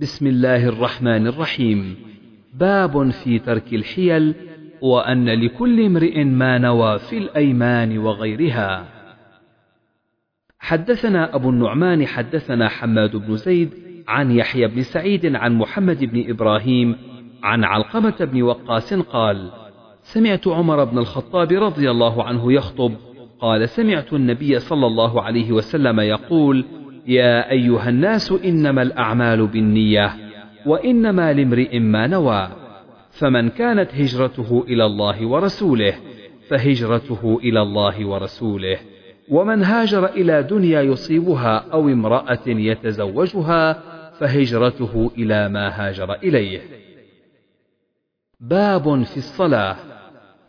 بسم الله الرحمن الرحيم. باب في ترك الحيل وأن لكل امرئ ما نوى في الأيمان وغيرها. حدثنا أبو النعمان حدثنا حماد بن زيد عن يحيى بن سعيد عن محمد بن إبراهيم عن علقمة بن وقاص قال سمعت عمر بن الخطاب رضي الله عنه يخطب قال سمعت النبي صلى الله عليه وسلم يقول يا أيها الناس إنما الأعمال بالنية وإنما لامرئ ما نوى فمن كانت هجرته إلى الله ورسوله فهجرته إلى الله ورسوله ومن هاجر إلى دنيا يصيبها أو امرأة يتزوجها فهجرته إلى ما هاجر إليه. باب في الصلاة.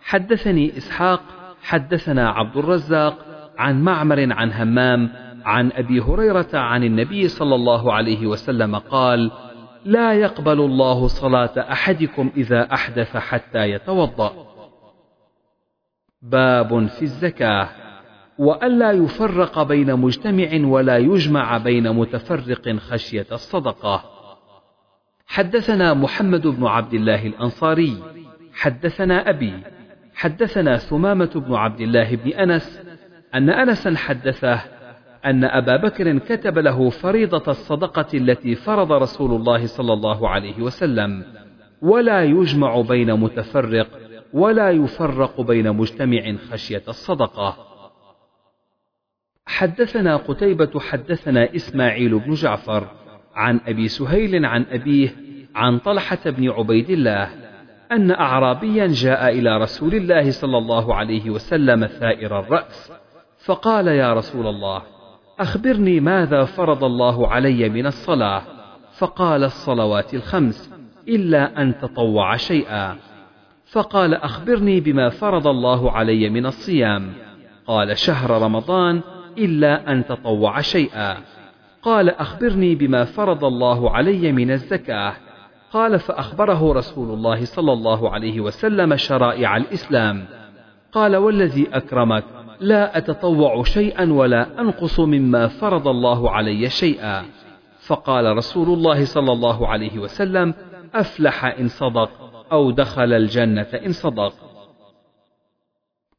حدثني إسحاق حدثنا عبد الرزاق عن معمر عن همام عن أبي هريرة عن النبي صلى الله عليه وسلم قال لا يقبل الله صلاة أحدكم إذا أحدث حتى يتوضأ. باب في الزكاة وألا يفرق بين مجتمع ولا يجمع بين متفرق خشية الصدقة. حدثنا محمد بن عبد الله الأنصاري. حدثنا أبي. حدثنا ثمامة بن عبد الله بن أنس أن أنسا حدثه أن أبا بكر كتب له فريضة الصدقة التي فرض رسول الله صلى الله عليه وسلم. ولا يجمع بين متفرق ولا يفرق بين مجتمع خشية الصدقة. حدثنا قتيبة حدثنا إسماعيل بن جعفر عن أبي سهيل عن أبيه عن طلحة بن عبيد الله أن أعرابيا جاء إلى رسول الله صلى الله عليه وسلم ثائر الرأس فقال يا رسول الله أخبرني ماذا فرض الله علي من الصلاة؟ فقال الصلوات الخمس إلا أن تطوع شيئا. فقال أخبرني بما فرض الله علي من الصيام. قال شهر رمضان إلا أن تطوع شيئا. قال أخبرني بما فرض الله علي من الزكاة. قال فأخبره رسول الله صلى الله عليه وسلم شرائع الإسلام. قال والذي أكرمك؟ لا أتطوع شيئا ولا أنقص مما فرض الله علي شيئا. فقال رسول الله صلى الله عليه وسلم أفلح إن صدق أو دخل الجنة إن صدق.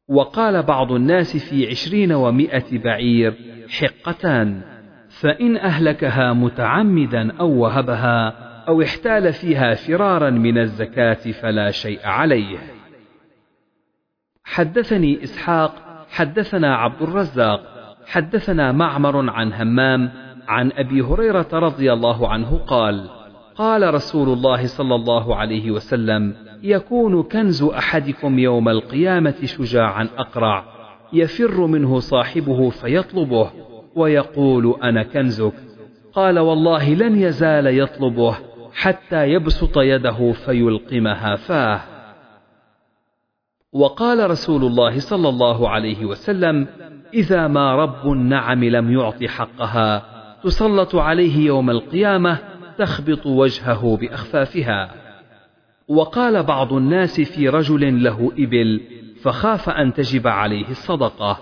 وقال بعض الناس في عشرين ومائة بعير حقتان فإن أهلكها متعمدا أو وهبها أو احتال فيها فرارا من الزكاة فلا شيء عليه. حدثني إسحاق حدثنا عبد الرزاق حدثنا معمر عن همام عن أبي هريرة رضي الله عنه قال قال رسول الله صلى الله عليه وسلم يكون كنز أحدكم يوم القيامة شجاعا أقرع يفر منه صاحبه فيطلبه ويقول أنا كنزك. قال والله لن يزال يطلبه حتى يبسط يده فيلقمها فاه. وقال رسول الله صلى الله عليه وسلم إذا ما رب النعم لم يعط حقها تسلط عليه يوم القيامة تخبط وجهه بأخفافها. وقال بعض الناس في رجل له إبل فخاف أن تجب عليه الصدقة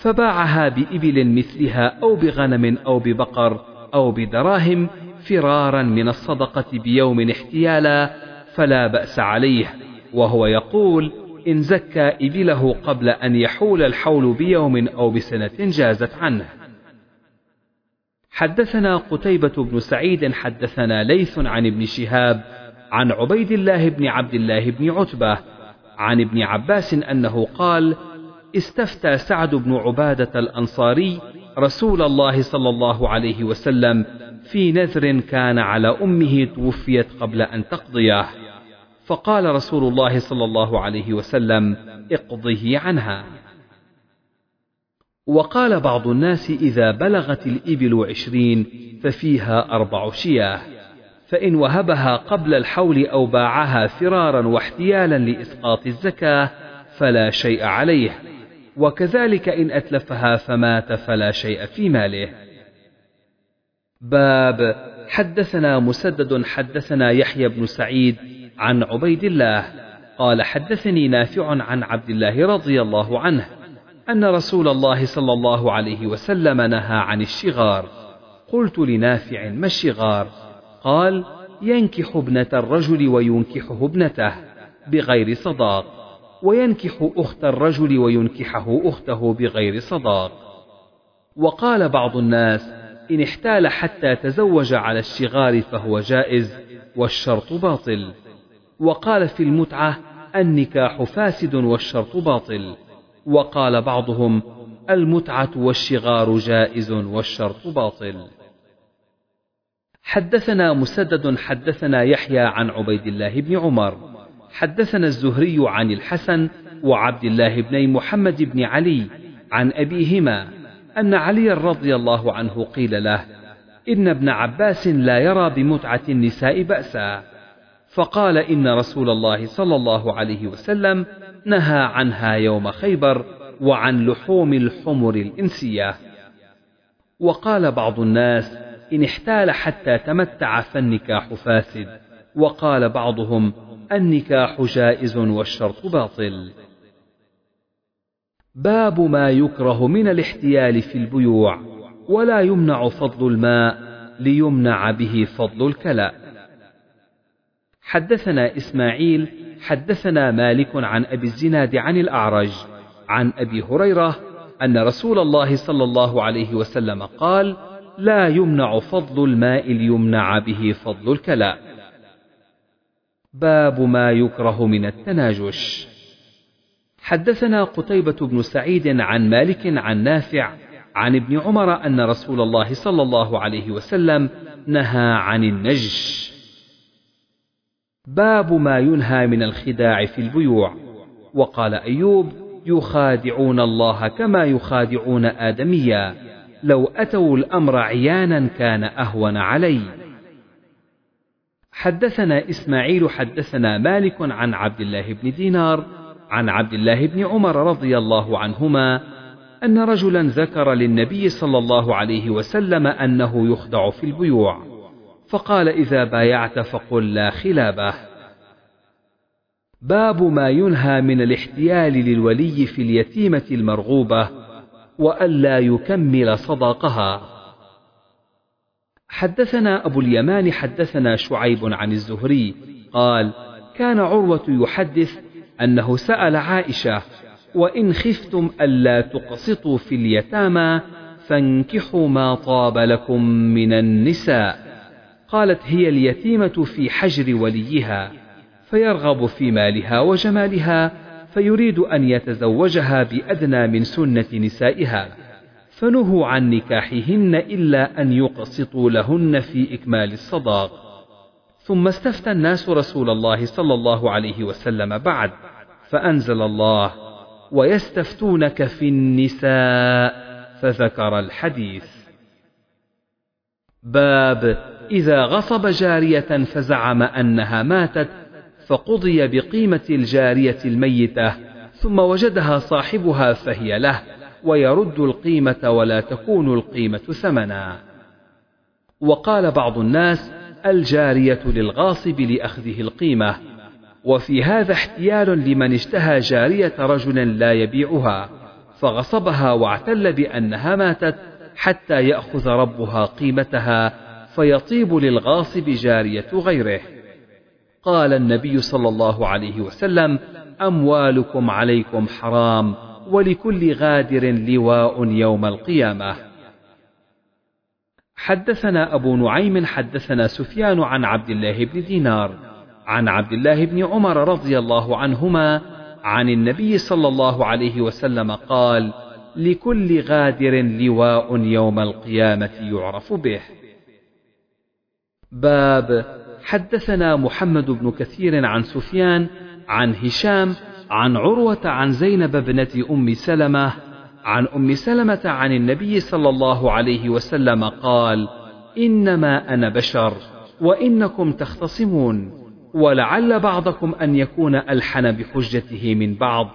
فباعها بإبل مثلها أو بغنم أو ببقر أو بدراهم فرارا من الصدقة بيوم احتيالا فلا بأس عليه وهو يقول إن زكى إبله قبل أن يحول الحول بيوم أو بسنة جازت عنه. حدثنا قتيبة بن سعيد حدثنا ليث عن ابن شهاب عن عبيد الله بن عبد الله بن عتبة عن ابن عباس أنه قال استفتى سعد بن عبادة الأنصاري رسول الله صلى الله عليه وسلم في نذر كان على أمه توفيت قبل أن تقضيه. فقال رسول الله صلى الله عليه وسلم اقضه عنها. وقال بعض الناس إذا بلغت الإبل عشرين ففيها أربع شياه فإن وهبها قبل الحول أو باعها فرارا واحتيالا لإسقاط الزكاة فلا شيء عليه وكذلك إن أتلفها فمات فلا شيء في ماله. باب حدثنا مسدد حدثنا يحيى بن سعيد عن عبيد الله قال حدثني نافع عن عبد الله رضي الله عنه أن رسول الله صلى الله عليه وسلم نهى عن الشغار. قلت لنافع ما الشغار؟ قال ينكح ابنة الرجل وينكحه ابنته بغير صداق وينكح أخت الرجل وينكحه أخته بغير صداق. وقال بعض الناس إن احتال حتى تزوج على الشغار فهو جائز والشرط باطل. وقال في المتعة النكاح فاسد والشرط باطل. وقال بعضهم المتعة والشغار جائز والشرط باطل. حدثنا مسدد حدثنا يحيى عن عبيد الله بن عمر. حدثنا الزهري عن الحسن وعبد الله بن محمد بن علي عن أبيهما أن علي رضي الله عنه قيل له إن ابن عباس لا يرى بمتعة النساء بأسا. فقال إن رسول الله صلى الله عليه وسلم نهى عنها يوم خيبر وعن لحوم الحمر الإنسية. وقال بعض الناس إن احتال حتى تمتع فالنكاح فاسد. وقال بعضهم النكاح جائز والشرط باطل. باب ما يكره من الاحتيال في البيوع. ولا يمنع فضل الماء ليمنع به فضل الكلاء حدثنا إسماعيل حدثنا مالك عن أبي الزناد عن الأعرج عن أبي هريرة أن رسول الله صلى الله عليه وسلم قال لا يمنع فضل الماء ليمنع به فضل الكلاء. باب ما يكره من التناجش. حدثنا قتيبة بن سعيد عن مالك عن نافع عن ابن عمر أن رسول الله صلى الله عليه وسلم نهى عن النجش. باب ما ينهى من الخداع في البيوع. وقال أيوب يخادعون الله كما يخادعون آدميا. لو أتوا الأمر عيانا كان أهون علي. حدثنا إسماعيل حدثنا مالك عن عبد الله بن دينار عن عبد الله بن عمر رضي الله عنهما أن رجلا ذكر للنبي صلى الله عليه وسلم أنه يخدع في البيوع. فقال إذا بايعت فقل لا خلابه باب ما ينهى من الاحتيال للولي في اليتيمة المرغوبة وألا يكمل صداقها. حدثنا أبو اليمان حدثنا شعيب عن الزهري قال كان عروة يحدث أنه سأل عائشة وإن خفتم ألا تقسطوا في اليتامى فانكحوا ما طاب لكم من النساء. قالت هي اليتيمة في حجر وليها فيرغب في مالها وجمالها فيريد أن يتزوجها بأدنى من سنة نسائها. فنهوا عن نكاحهن إلا أن يقسطوا لهن في إكمال الصداق. ثم استفتى الناس رسول الله صلى الله عليه وسلم بعد فأنزل الله ويستفتونك في النساء فذكر الحديث. باب إذا غصب جارية فزعم أنها ماتت فقضي بقيمة الجارية الميتة ثم وجدها صاحبها فهي له ويرد القيمة ولا تكون القيمة ثمنا. وقال بعض الناس الجارية للغاصب لأخذه القيمة. وفي هذا احتيال لمن اشتهى جارية رجل لا يبيعها فغصبها واعتل بأنها ماتت حتى يأخذ ربها قيمتها فيطيب للغاصب جارية غيره. قال النبي صلى الله عليه وسلم أموالكم عليكم حرام ولكل غادر لواء يوم القيامة. حدثنا أبو نعيم حدثنا سفيان عن عبد الله بن دينار عن عبد الله بن عمر رضي الله عنهما عن النبي صلى الله عليه وسلم قال لكل غادر لواء يوم القيامة يعرف به. باب حدثنا محمد بن كثير عن سفيان عن هشام عن عروة عن زينب ابنة أم سلمة عن أم سلمة عن النبي صلى الله عليه وسلم قال: إنما أنا بشر وإنكم تختصمون ولعل بعضكم أن يكون ألحن بحجته من بعض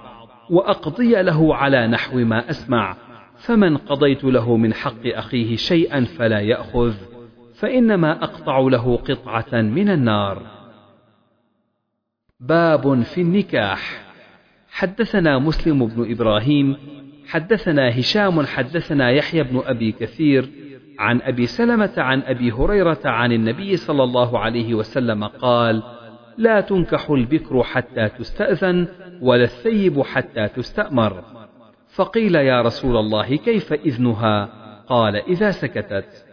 وأقضي له على نحو ما أسمع فمن قضيت له من حق أخيه شيئا فلا يأخذ. فإنما أقطع له قطعة من النار. باب في النكاح. حدثنا مسلم بن إبراهيم حدثنا هشام حدثنا يحيى بن أبي كثير عن أبي سلمة عن أبي هريرة عن النبي صلى الله عليه وسلم قال لا تنكح البكر حتى تستأذن ولا الثيب حتى تستأمر. فقيل يا رسول الله كيف إذنها؟ قال إذا سكتت.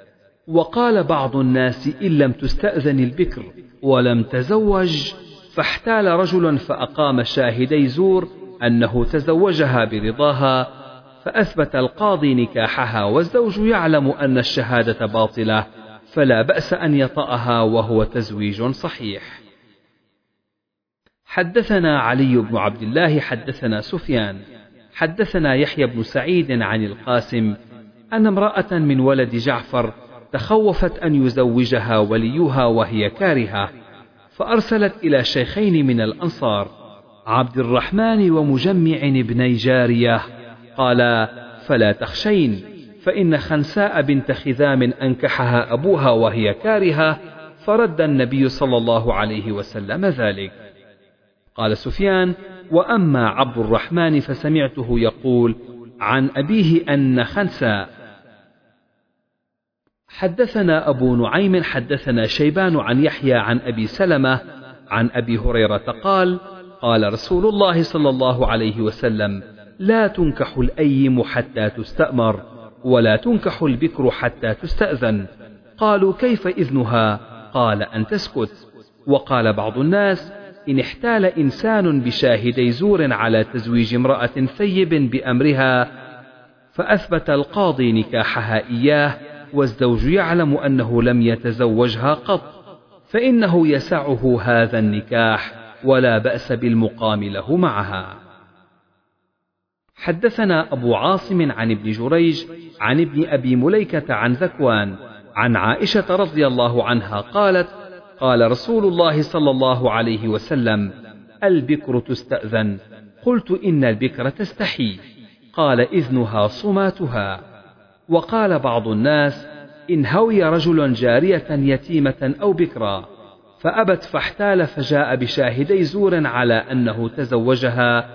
وقال بعض الناس إن لم تستأذن البكر ولم تزوج فاحتال رجل فأقام شاهدي زور أنه تزوجها برضاها فأثبت القاضي نكاحها والزوج يعلم أن الشهادة باطلة فلا بأس أن يطأها وهو تزويج صحيح. حدثنا علي بن عبد الله حدثنا سفيان حدثنا يحيى بن سعيد عن القاسم أن امرأة من ولد جعفر تخوفت أن يزوجها وليها وهي كارهة فأرسلت إلى شيخين من الأنصار عبد الرحمن ومجمع ابني جارية قالا فلا تخشين فإن خنساء بنت خذام أنكحها أبوها وهي كارهة فرد النبي صلى الله عليه وسلم ذلك. قال سفيان وأما عبد الرحمن فسمعته يقول عن أبيه أن خنساء حدثنا أبو نعيم حدثنا شيبان عن يحيى عن أبي سلمة عن أبي هريرة قال قال رسول الله صلى الله عليه وسلم لا تنكح الأيم حتى تستأمر ولا تنكح البكر حتى تستأذن. قالوا كيف إذنها؟ قال أن تسكت. وقال بعض الناس إن احتال إنسان بشاهدي زور على تزويج امرأة ثيب بأمرها فأثبت القاضي نكاحها إياه والزوج يعلم أنه لم يتزوجها قط فإنه يسعه هذا النكاح ولا بأس بالمقام له معها. حدثنا أبو عاصم عن ابن جريج عن ابن أبي مليكة عن ذكوان عن عائشة رضي الله عنها قالت قال رسول الله صلى الله عليه وسلم البكر تستأذن قلت إن البكر تستحي قال إذنها صماتها. وقال بعض الناس إن هوي رجل جارية يتيمة أو بكرا فأبت فاحتال فجاء بشاهدي زور على أنه تزوجها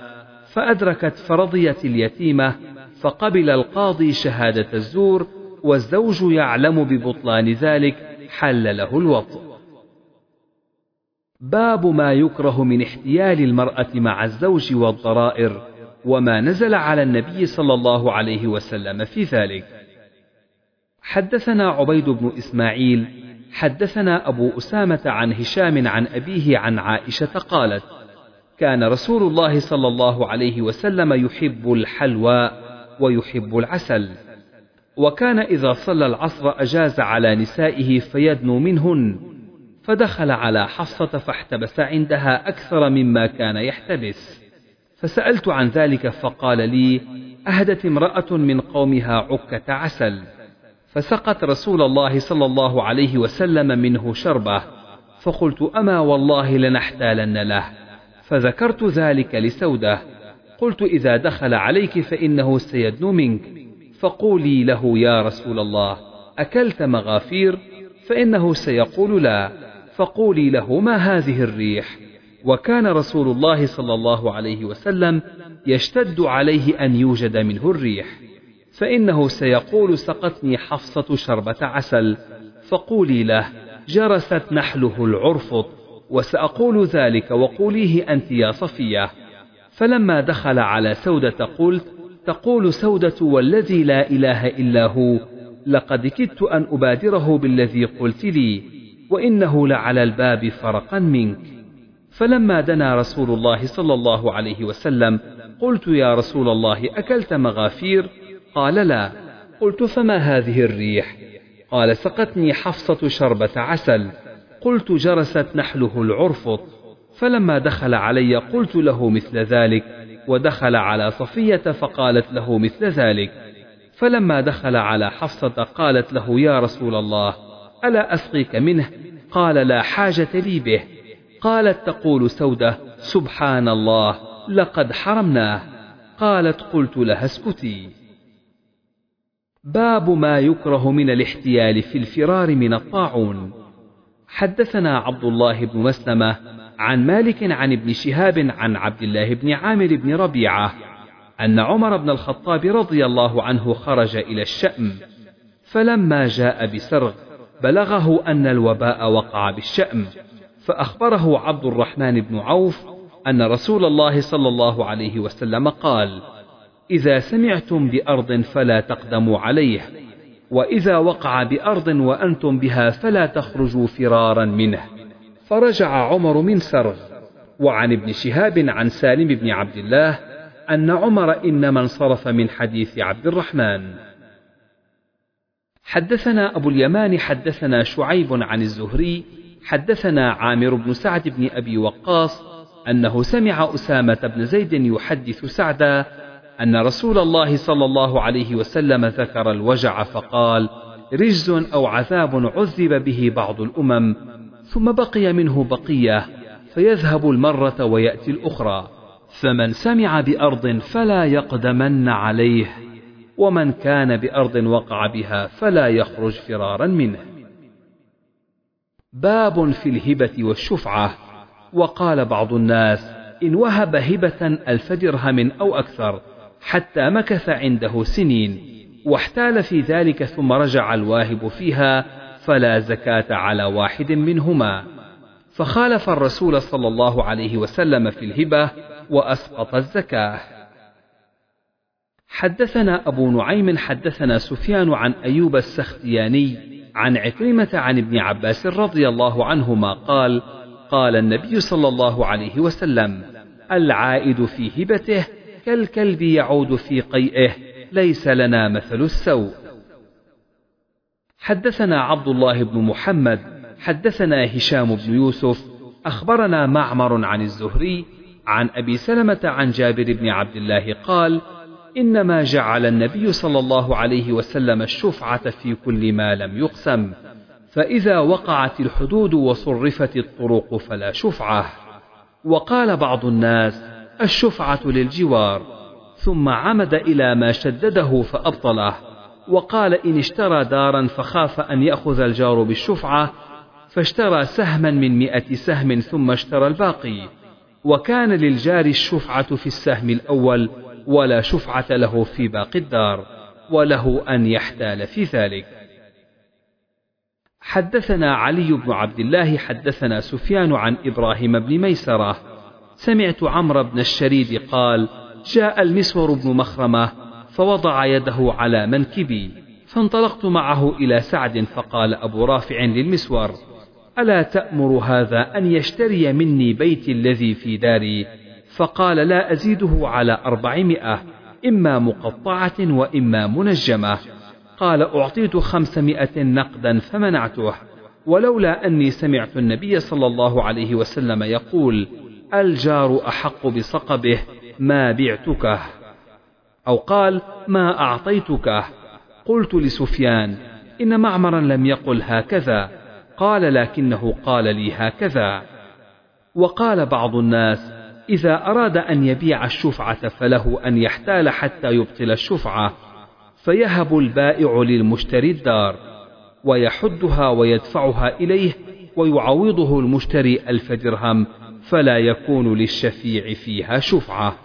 فأدركت فرضيت اليتيمة فقبل القاضي شهادة الزور والزوج يعلم ببطلان ذلك حل له الوطء. باب ما يكره من احتيال المرأة مع الزوج والضرائر. وما نزل على النبي صلى الله عليه وسلم في ذلك. حدثنا عبيد بن إسماعيل حدثنا أبو أسامة عن هشام عن أبيه عن عائشة قالت كان رسول الله صلى الله عليه وسلم يحب الحلوى ويحب العسل وكان إذا صلى العصر أجاز على نسائه فيدنو منهن فدخل على حفصة فاحتبس عندها أكثر مما كان يحتبس. فسألت عن ذلك فقال لي أهدت امرأة من قومها عكة عسل. فسقت رسول الله صلى الله عليه وسلم منه شربة. فقلت أما والله لنحتالن له. فذكرت ذلك لسودة. قلت إذا دخل عليك فإنه سيدنو منك. فقولي له يا رسول الله أكلت مغافير؟ فإنه سيقول لا. فقولي له ما هذه الريح؟ وكان رسول الله صلى الله عليه وسلم يشتد عليه أن يوجد منه الريح. فإنه سيقول سقتني حفصة شربة عسل فقولي له جرست نحله العرفط وسأقول ذلك وقوليه أنت يا صفية. فلما دخل على سودة قلت تقول سودة والذي لا إله إلا هو لقد كدت أن أبادره بالذي قلت لي وإنه لعلى الباب فرقا منك. فلما دنا رسول الله صلى الله عليه وسلم قلت يا رسول الله أكلت مغافير؟ قال لا. قلت فما هذه الريح؟ قال سقتني حفصة شربة عسل. قلت جرست نحله العرفط. فلما دخل علي قلت له مثل ذلك ودخل على صفية فقالت له مثل ذلك. فلما دخل على حفصة قالت له يا رسول الله ألا أسقيك منه؟ قال لا حاجة لي به. قالت تقول سودة سبحان الله لقد حرمناه. قالت قلت لها اسكتي. باب ما يكره من الاحتيال في الفرار من الطاعون. حدثنا عبد الله بن مسلمة عن مالك عن ابن شهاب عن عبد الله بن عامر بن ربيعة أن عمر بن الخطاب رضي الله عنه خرج إلى الشأم فلما جاء بسرغ بلغه أن الوباء وقع بالشأم. فأخبره عبد الرحمن بن عوف أن رسول الله صلى الله عليه وسلم قال إذا سمعتم بأرض فلا تقدموا عليه وإذا وقع بأرض وأنتم بها فلا تخرجوا فرارا منه. فرجع عمر من سرغ وعن ابن شهاب عن سالم بن عبد الله أن عمر إنما انصرف من حديث عبد الرحمن. حدثنا أبو اليمان حدثنا شعيب عن الزهري حدثنا عامر بن سعد بن أبي وقاص أنه سمع أسامة بن زيد يحدث سعدا أن رسول الله صلى الله عليه وسلم ذكر الوجع فقال رجز أو عذاب عذب به بعض الأمم ثم بقي منه بقية فيذهب المرة ويأتي الأخرى فمن سمع بأرض فلا يقدمن عليه ومن كان بأرض وقع بها فلا يخرج فرارا منه. باب في الهبة والشفعة. وقال بعض الناس إن وهب هبة ألف درهم أو أكثر حتى مكث عنده سنين واحتال في ذلك ثم رجع الواهب فيها فلا زكاة على واحد منهما. فخالف الرسول صلى الله عليه وسلم في الهبة وأسقط الزكاة. حدثنا أبو نعيم حدثنا سفيان عن أيوب السختياني عن عكرمة عن ابن عباس رضي الله عنهما قال قال النبي صلى الله عليه وسلم العائد في هبته كالكلب يعود في قيئه ليس لنا مثل السوء. حدثنا عبد الله بن محمد حدثنا هشام بن يوسف أخبرنا معمر عن الزهري عن أبي سلمة عن جابر بن عبد الله قال إنما جعل النبي صلى الله عليه وسلم الشفعة في كل ما لم يقسم فإذا وقعت الحدود وصرفت الطرق فلا شفعة. وقال بعض الناس الشفعة للجوار ثم عمد إلى ما شدده فأبطله وقال إن اشترى دارا فخاف أن يأخذ الجار بالشفعة فاشترى سهما من مئة سهم ثم اشترى الباقي. وكان للجار الشفعة في السهم الأول ولا شفعة له في باقي الدار وله أن يحتال في ذلك. حدثنا علي بن عبد الله حدثنا سفيان عن إبراهيم بن ميسرة. سمعت عمرو بن الشريد قال جاء المسور بن مخرمة فوضع يده على منكبي فانطلقت معه إلى سعد فقال أبو رافع للمسور ألا تأمر هذا أن يشتري مني بيتي الذي في داري؟ فقال لا أزيده على أربعمائة إما مقطعة وإما منجمة. قال أعطيت خمسمائة نقدا فمنعته ولولا أني سمعت النبي صلى الله عليه وسلم يقول الجار أحق بصقبه ما بعتكه أو قال ما أعطيتكه قلت لسفيان إن معمرا لم يقل هكذا. قال لكنه قال لي هكذا. وقال بعض الناس إذا أراد أن يبيع الشفعة فله أن يحتال حتى يبطل الشفعة فيهب البائع للمشتري الدار ويحدها ويدفعها إليه ويعوضه المشتري ألف درهم فلا يكون للشفيع فيها شفعة.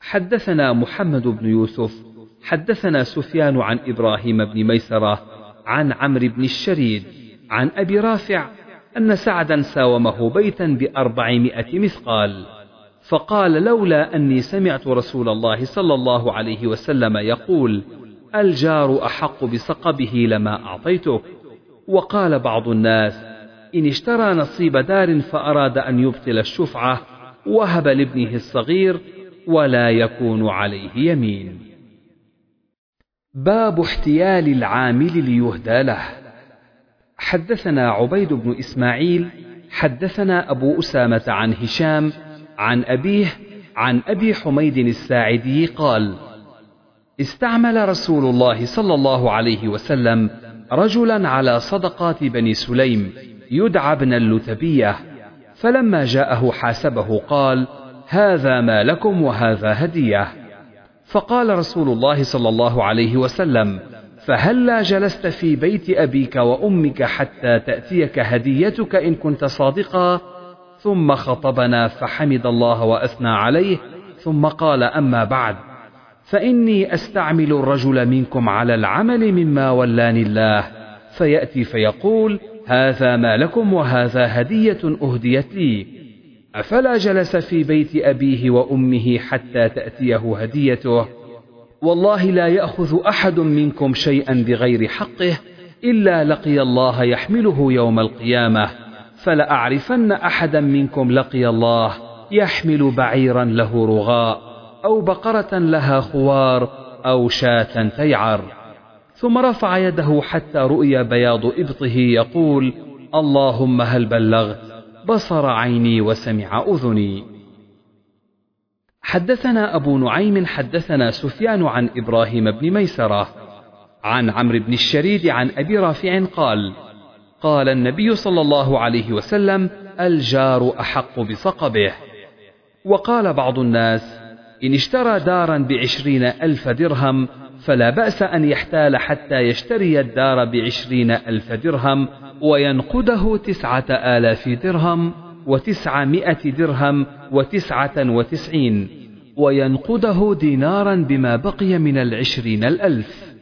حدثنا محمد بن يوسف، حدثنا سفيان عن إبراهيم بن ميسرة، عن عمرو بن الشريد، عن أبي رافع أن سعدا ساومه بيتا بأربعمائة مثقال، فقال لولا أني سمعت رسول الله صلى الله عليه وسلم يقول: الجار أحق بصقبه لما أعطيتك، وقال بعض الناس: إن اشترى نصيب دار فأراد أن يبطل الشفعة وهب لابنه الصغير ولا يكون عليه يمين. باب احتيال العامل ليهدى له. حدثنا عبيد بن إسماعيل حدثنا أبو أسامة عن هشام عن أبيه عن أبي حميد الساعدي قال: استعمل رسول الله صلى الله عليه وسلم رجلا على صدقات بني سليم يدعى ابن اللتبية فلما جاءه حاسبه قال هذا ما لكم وهذا هدية فقال رسول الله صلى الله عليه وسلم فهلا جلست في بيت أبيك وأمك حتى تأتيك هديتك إن كنت صادقا ثم خطبنا فحمد الله وأثنى عليه ثم قال أما بعد فإني أستعمل الرجل منكم على العمل مما ولاني الله. فيأتي فيقول هذا ما لكم وهذا هدية أهديت لي. أفلا جلس في بيت أبيه وأمه حتى تأتيه هديته؟ والله لا يأخذ أحد منكم شيئا بغير حقه إلا لقي الله يحمله يوم القيامة فلأعرفن أحدا منكم لقي الله يحمل بعيرا له رغاء أو بقرة لها خوار أو شاة تيعر. ثم رفع يده حتى رؤي بياض إبطه يقول اللهم هل بلغت؟ بصر عيني وسمع أذني. حدثنا أبو نعيم حدثنا سفيان عن إبراهيم بن ميسرة عن عمرو بن الشريد عن أبي رافع قال قال النبي صلى الله عليه وسلم الجار أحق بصقبه وقال بعض الناس إن اشترى دارا بعشرين ألف درهم فلا بأس أن يحتال حتى يشتري الدار بعشرين ألف درهم وينقده تسعة آلاف درهم. وتسعمائة درهم وتسعة وتسعين وينقده دينارا بما بقي من العشرين الألف.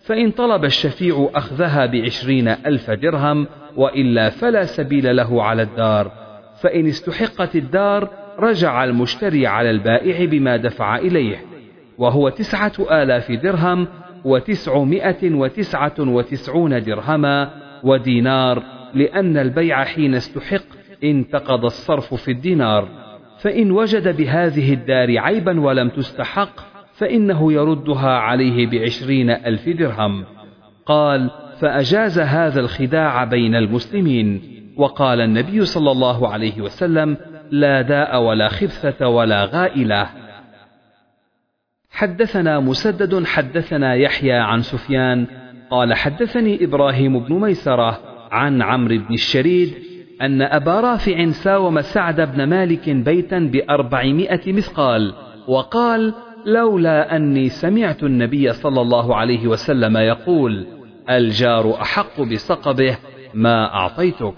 فإن طلب الشفيع أخذها بعشرين ألف درهم وإلا فلا سبيل له على الدار. فإن استحقت الدار رجع المشتري على البائع بما دفع إليه. وهو تسعة آلاف درهم وتسعمائة وتسعة وتسعون درهما ودينار لأن البيع حين استحق انتقض الصرف في الدينار فإن وجد بهذه الدار عيبا ولم تستحق فإنه يردها عليه بعشرين ألف درهم. قال فأجاز هذا الخداع بين المسلمين. وقال النبي صلى الله عليه وسلم لا داء ولا خبثة ولا غائلة. حدثنا مسدد حدثنا يحيى عن سفيان قال حدثني إبراهيم بن ميسرة عن عمرو بن الشريد أن أبا رافع ساوم سعد بن مالك بيتا بأربعمائة مثقال وقال لولا أني سمعت النبي صلى الله عليه وسلم يقول الجار أحق بصقبه ما أعطيتك